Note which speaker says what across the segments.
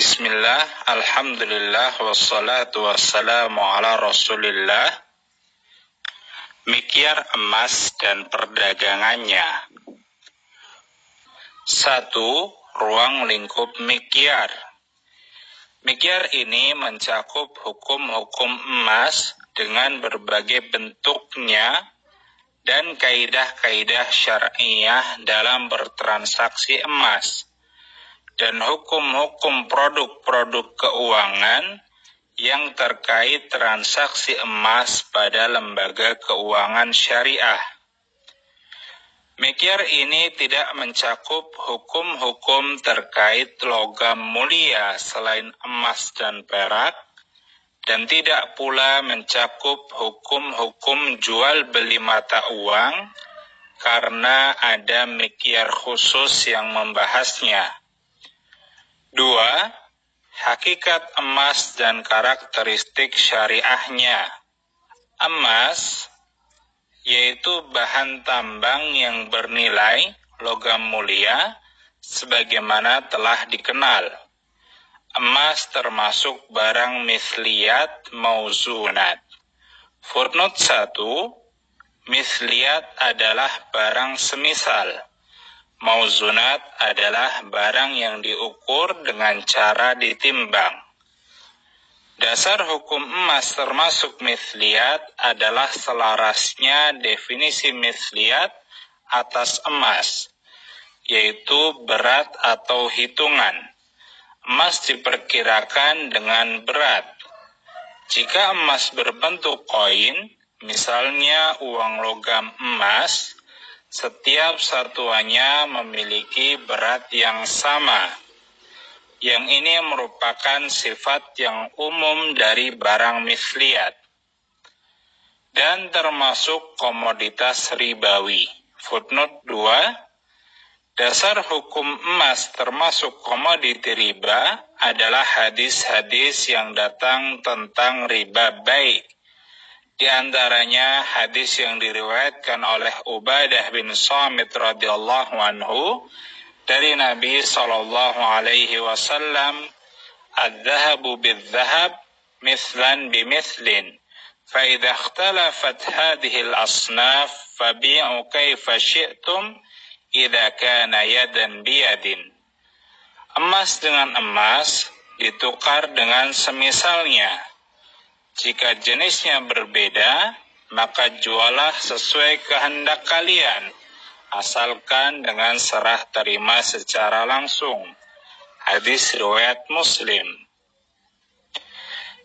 Speaker 1: Bismillah, Alhamdulillah, wassalatu wassalamu ala rasulillah. Mikyar emas dan perdagangannya. Satu, ruang lingkup mikyar. Mikyar ini mencakup hukum-hukum emas dengan berbagai bentuknya dan kaidah-kaidah syariah dalam bertransaksi emas dan hukum-hukum produk-produk keuangan yang terkait transaksi emas pada lembaga keuangan syariah. Mikir ini tidak mencakup hukum-hukum terkait logam mulia selain emas dan perak, dan tidak pula mencakup hukum-hukum jual beli mata uang karena ada mikir khusus yang membahasnya. Dua, hakikat emas dan karakteristik syariahnya. Emas yaitu bahan tambang yang bernilai logam mulia sebagaimana telah dikenal. Emas termasuk barang misliat mauzunat. Footnote 1, misliat adalah barang semisal Mauzunat adalah barang yang diukur dengan cara ditimbang. Dasar hukum emas termasuk misliat adalah selarasnya definisi misliat atas emas, yaitu berat atau hitungan. Emas diperkirakan dengan berat. Jika emas berbentuk koin, misalnya uang logam emas, setiap satuannya memiliki berat yang sama. Yang ini merupakan sifat yang umum dari barang misliat dan termasuk komoditas ribawi. Footnote 2 Dasar hukum emas termasuk komoditi riba adalah hadis-hadis yang datang tentang riba baik di antaranya hadis yang diriwayatkan oleh Ubadah bin Samit radhiyallahu anhu dari Nabi sallallahu alaihi wasallam, "Adz-dzahabu bidz-dzahab mithlan bimithlin, fa idza ikhtalafat hadhihi al-asnaf fabi'u kaifa syi'tum idza kana yadan biyadin." Emas dengan emas ditukar dengan semisalnya jika jenisnya berbeda, maka jualah sesuai kehendak kalian, asalkan dengan serah terima secara langsung. Hadis riwayat Muslim.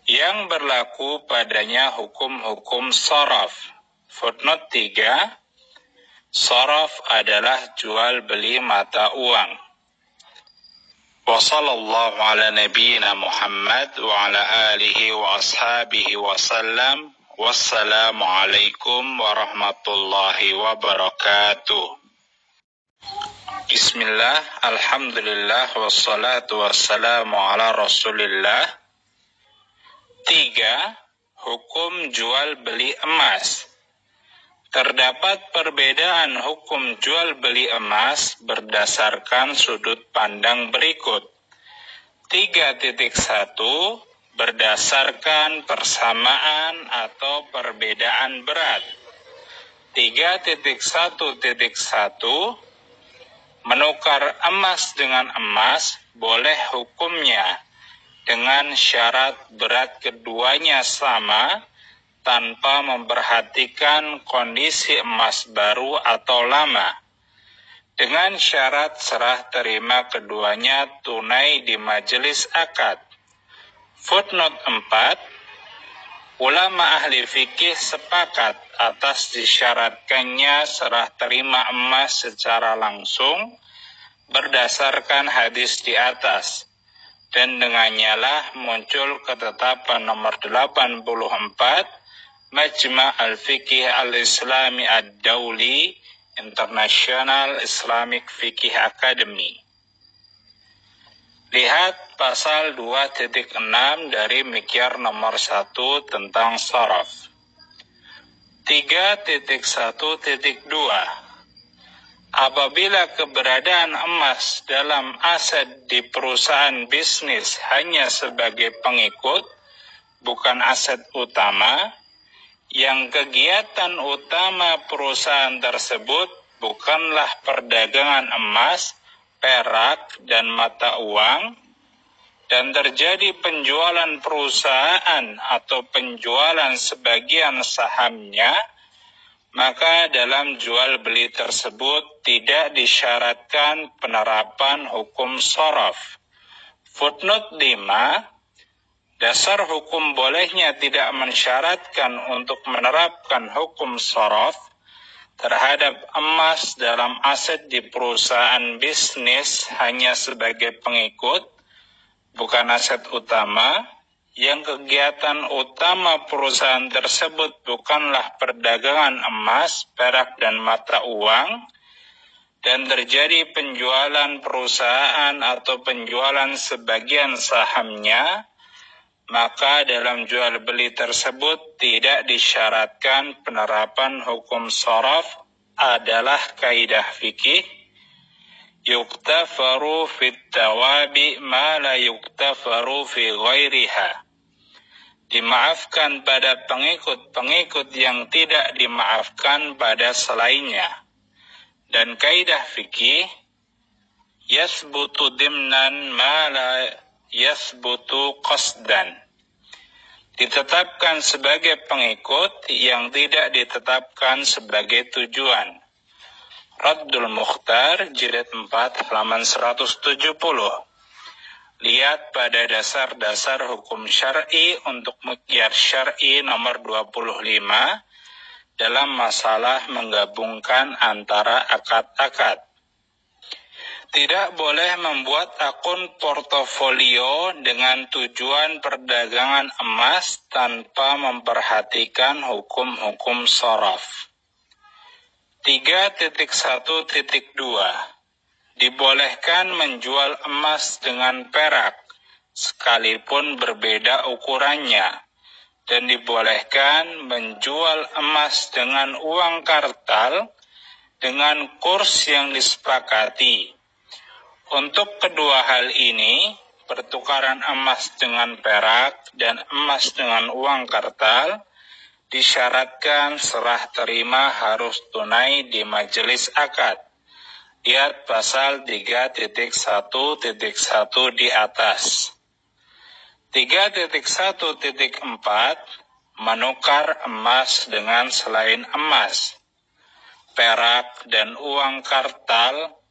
Speaker 1: Yang berlaku padanya hukum-hukum soraf. Footnote 3, soraf adalah jual beli mata uang. وصلى الله على نبينا محمد وعلى آله وأصحابه وسلم والسلام عليكم ورحمة الله وبركاته بسم الله الحمد لله والصلاة والسلام على رسول الله Tiga, hukum jual beli emas. Terdapat perbedaan hukum jual beli emas berdasarkan sudut pandang berikut. 3.1 berdasarkan persamaan atau perbedaan berat. 3.1.1 menukar emas dengan emas boleh hukumnya dengan syarat berat keduanya sama tanpa memperhatikan kondisi emas baru atau lama. Dengan syarat serah terima keduanya tunai di majelis akad. Footnote 4, ulama ahli fikih sepakat atas disyaratkannya serah terima emas secara langsung berdasarkan hadis di atas dan dengannya lah muncul ketetapan nomor 84 Majma' Al-Fiqih Al-Islami Ad-Dawli International Islamic Fiqh Academy. Lihat pasal 2.6 dari Mikyar nomor 1 tentang saraf. 3.1.2 apabila keberadaan emas dalam aset di perusahaan bisnis hanya sebagai pengikut, bukan aset utama, yang kegiatan utama perusahaan tersebut bukanlah perdagangan emas, perak, dan mata uang, dan terjadi penjualan perusahaan atau penjualan sebagian sahamnya, maka dalam jual beli tersebut tidak disyaratkan penerapan hukum sorof. Footnote 5, dasar hukum bolehnya tidak mensyaratkan untuk menerapkan hukum sorof terhadap emas dalam aset di perusahaan bisnis hanya sebagai pengikut, bukan aset utama, yang kegiatan utama perusahaan tersebut bukanlah perdagangan emas, perak, dan mata uang, dan terjadi penjualan perusahaan atau penjualan sebagian sahamnya, maka dalam jual beli tersebut tidak disyaratkan penerapan hukum sorof adalah kaidah fikih. Yuktafaru fit tawabi ma la yuktafaru fi ghairiha. Dimaafkan pada pengikut-pengikut yang tidak dimaafkan pada selainnya. Dan kaidah fikih yasbutu dimnan ma la yasbutu qasdan ditetapkan sebagai pengikut yang tidak ditetapkan sebagai tujuan. Raddul Mukhtar jilid 4 halaman 170. Lihat pada dasar-dasar hukum syar'i untuk mukyar syar'i nomor 25 dalam masalah menggabungkan antara akad-akad tidak boleh membuat akun portofolio dengan tujuan perdagangan emas tanpa memperhatikan hukum-hukum sorof. 3.1.2 Dibolehkan menjual emas dengan perak, sekalipun berbeda ukurannya, dan dibolehkan menjual emas dengan uang kartal dengan kurs yang disepakati untuk kedua hal ini, pertukaran emas dengan perak dan emas dengan uang kartal disyaratkan serah terima harus tunai di majelis akad. Lihat pasal 3.1.1 di atas. 3.1.4 menukar emas dengan selain emas, perak dan uang kartal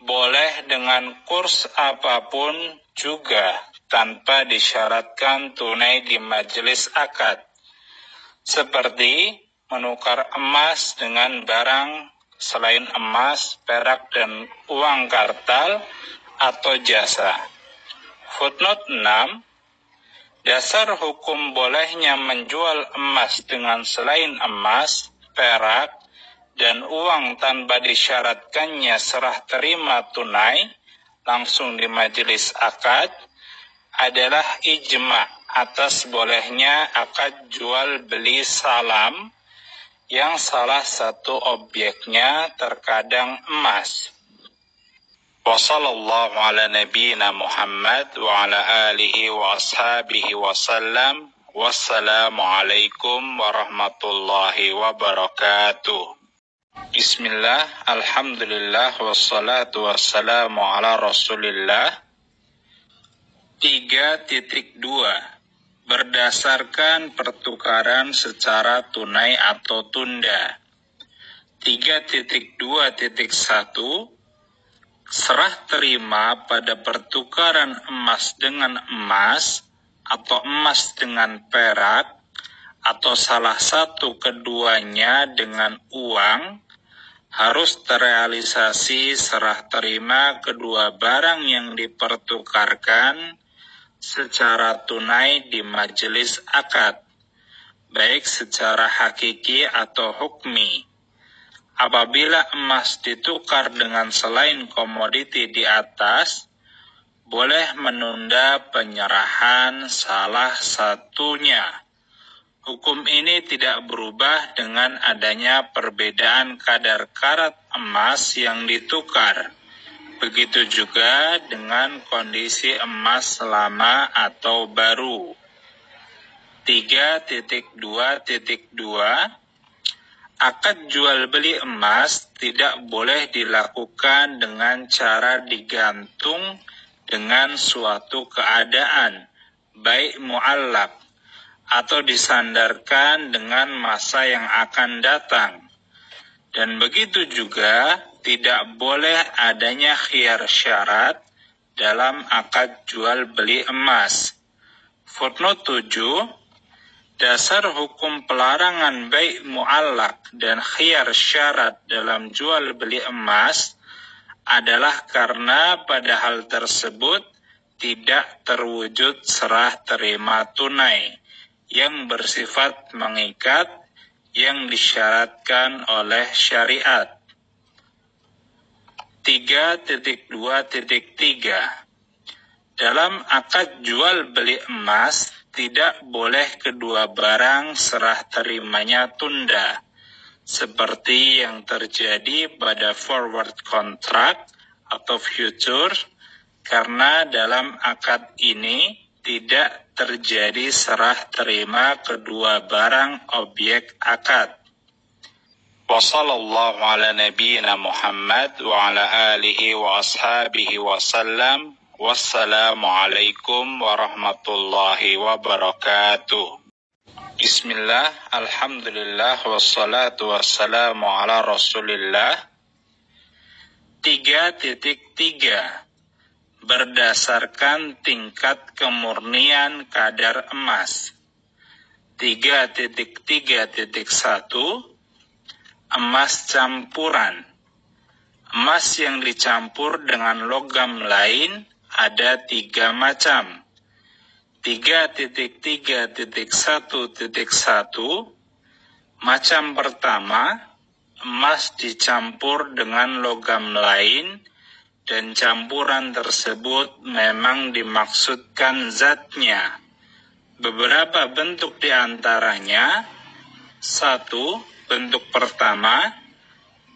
Speaker 1: boleh dengan kurs apa pun juga tanpa disyaratkan tunai di majelis akad. Seperti menukar emas dengan barang selain emas, perak, dan uang kartal atau jasa. Footnote 6 Dasar hukum bolehnya menjual emas dengan selain emas, perak, dan uang tanpa disyaratkannya serah terima tunai langsung di majelis akad adalah ijma atas bolehnya akad jual beli salam yang salah satu objeknya terkadang emas. Wassallallahu ala nabiyyina Muhammad wa ala alihi wa ashabihi wa sallam. Wassalamualaikum warahmatullahi wabarakatuh. Bismillah, Alhamdulillah, wassalatu wassalamu ala rasulillah. 3.2 Berdasarkan pertukaran secara tunai atau tunda. 3.2.1 Serah terima pada pertukaran emas dengan emas atau emas dengan perak atau salah satu keduanya dengan uang harus terrealisasi serah terima kedua barang yang dipertukarkan secara tunai di majelis akad, baik secara hakiki atau hukmi. Apabila emas ditukar dengan selain komoditi di atas, boleh menunda penyerahan salah satunya Hukum ini tidak berubah dengan adanya perbedaan kadar karat emas yang ditukar. Begitu juga dengan kondisi emas lama atau baru. 3.2.2 Akad jual beli emas tidak boleh dilakukan dengan cara digantung dengan suatu keadaan, baik mu'allak atau disandarkan dengan masa yang akan datang. Dan begitu juga tidak boleh adanya khiar syarat dalam akad jual beli emas. Footnote 7, dasar hukum pelarangan baik mu'allak dan khiar syarat dalam jual beli emas adalah karena pada hal tersebut tidak terwujud serah terima tunai yang bersifat mengikat yang disyaratkan oleh syariat. 3.2.3 Dalam akad jual beli emas, tidak boleh kedua barang serah terimanya tunda, seperti yang terjadi pada forward contract atau future, karena dalam akad ini tidak terjadi serah terima kedua barang objek akad. وصلى الله على نبينا محمد وعلى آله وأصحابه وسلم والسلام عليكم ورحمة الله وبركاته بسم الله الحمد لله والصلاة والسلام على رسول الله 3.3 berdasarkan tingkat kemurnian kadar emas 3.3.1 emas campuran. Emas yang dicampur dengan logam lain ada tiga macam. 3.3.1.1 Macam pertama, emas dicampur dengan logam lain dan campuran tersebut memang dimaksudkan zatnya. Beberapa bentuk di antaranya, satu, Bentuk pertama,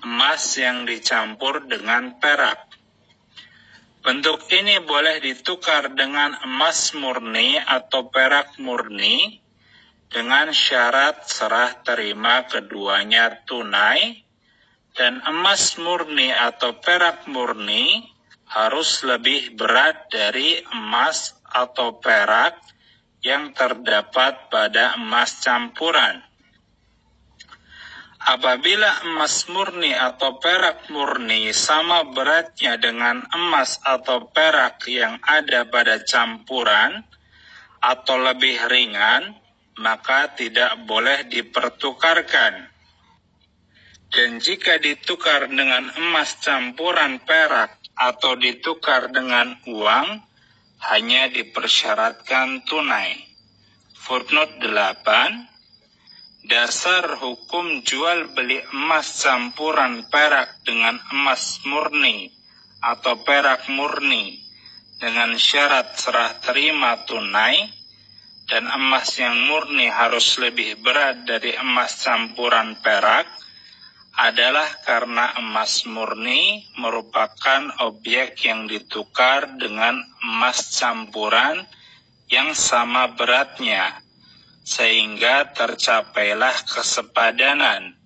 Speaker 1: emas yang dicampur dengan perak. Bentuk ini boleh ditukar dengan emas murni atau perak murni dengan syarat serah terima keduanya tunai dan emas murni atau perak murni harus lebih berat dari emas atau perak yang terdapat pada emas campuran. Apabila emas murni atau perak murni sama beratnya dengan emas atau perak yang ada pada campuran atau lebih ringan, maka tidak boleh dipertukarkan. Dan jika ditukar dengan emas campuran perak atau ditukar dengan uang, hanya dipersyaratkan tunai. Footnote 8 Dasar hukum jual beli emas campuran perak dengan emas murni atau perak murni dengan syarat serah terima tunai dan emas yang murni harus lebih berat dari emas campuran perak adalah karena emas murni merupakan objek yang ditukar dengan emas campuran yang sama beratnya sehingga tercapailah kesepadanan.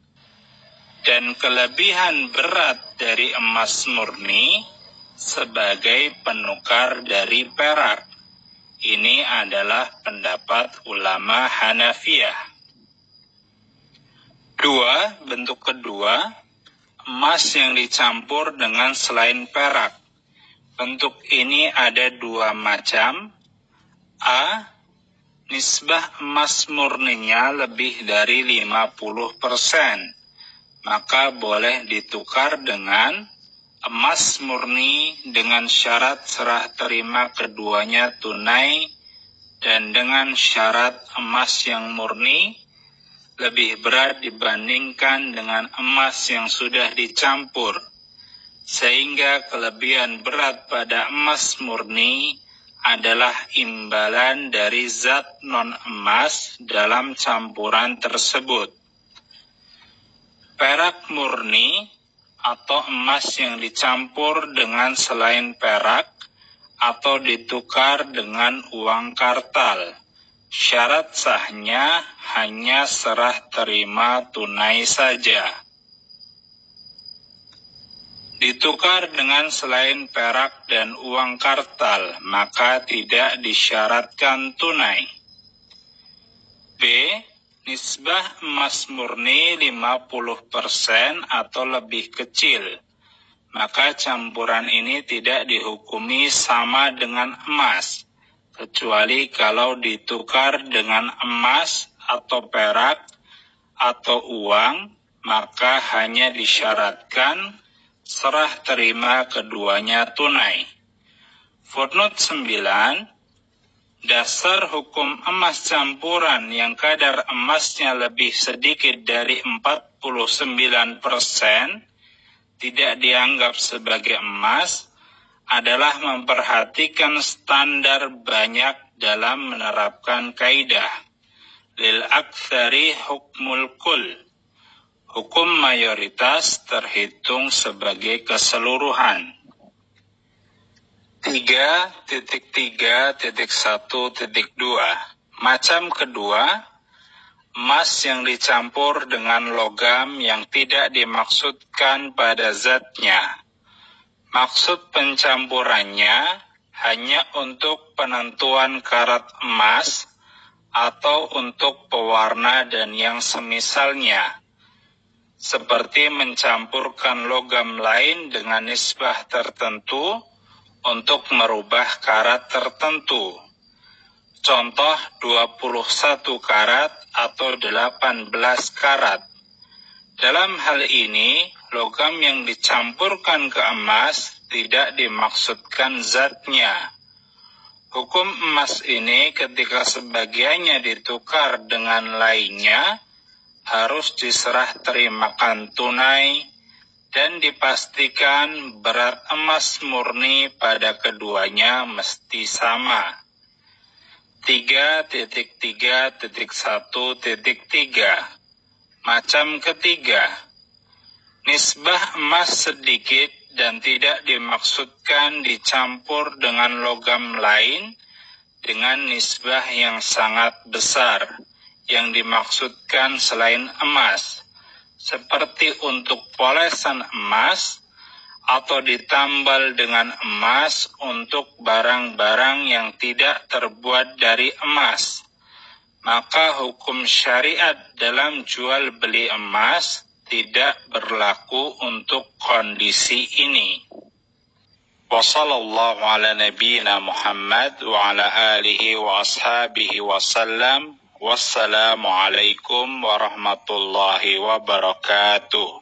Speaker 1: Dan kelebihan berat dari emas murni sebagai penukar dari perak. Ini adalah pendapat ulama Hanafiyah. Dua, bentuk kedua, emas yang dicampur dengan selain perak. Bentuk ini ada dua macam. A nisbah emas murninya lebih dari 50%, maka boleh ditukar dengan emas murni dengan syarat serah terima keduanya tunai dan dengan syarat emas yang murni lebih berat dibandingkan dengan emas yang sudah dicampur, sehingga kelebihan berat pada emas murni adalah imbalan dari zat non-emas dalam campuran tersebut. Perak murni atau emas yang dicampur dengan selain perak atau ditukar dengan uang kartal. Syarat sahnya hanya serah terima tunai saja. Ditukar dengan selain perak dan uang kartal, maka tidak disyaratkan tunai. B. Nisbah emas murni 50% atau lebih kecil. Maka campuran ini tidak dihukumi sama dengan emas, kecuali kalau ditukar dengan emas atau perak atau uang, maka hanya disyaratkan serah terima keduanya tunai. Footnote 9, dasar hukum emas campuran yang kadar emasnya lebih sedikit dari 49% tidak dianggap sebagai emas adalah memperhatikan standar banyak dalam menerapkan kaidah lil aktsari hukmul kul Hukum mayoritas terhitung sebagai keseluruhan. 3.3.1.2 Macam kedua, emas yang dicampur dengan logam yang tidak dimaksudkan pada zatnya. Maksud pencampurannya hanya untuk penentuan karat emas atau untuk pewarna dan yang semisalnya seperti mencampurkan logam lain dengan nisbah tertentu untuk merubah karat tertentu. Contoh 21 karat atau 18 karat. Dalam hal ini, logam yang dicampurkan ke emas tidak dimaksudkan zatnya. Hukum emas ini ketika sebagiannya ditukar dengan lainnya, harus diserah terimakan tunai dan dipastikan berat emas murni pada keduanya mesti sama. 3.3.1.3 Macam ketiga, nisbah emas sedikit dan tidak dimaksudkan dicampur dengan logam lain dengan nisbah yang sangat besar yang dimaksudkan selain emas, seperti untuk polesan emas atau ditambal dengan emas untuk barang-barang yang tidak terbuat dari emas. Maka hukum syariat dalam jual beli emas tidak berlaku untuk kondisi ini. Ala Muhammad wa ala alihi wa ashabihi wasallam. Wassalamualaikum warahmatullahi wabarakatuh.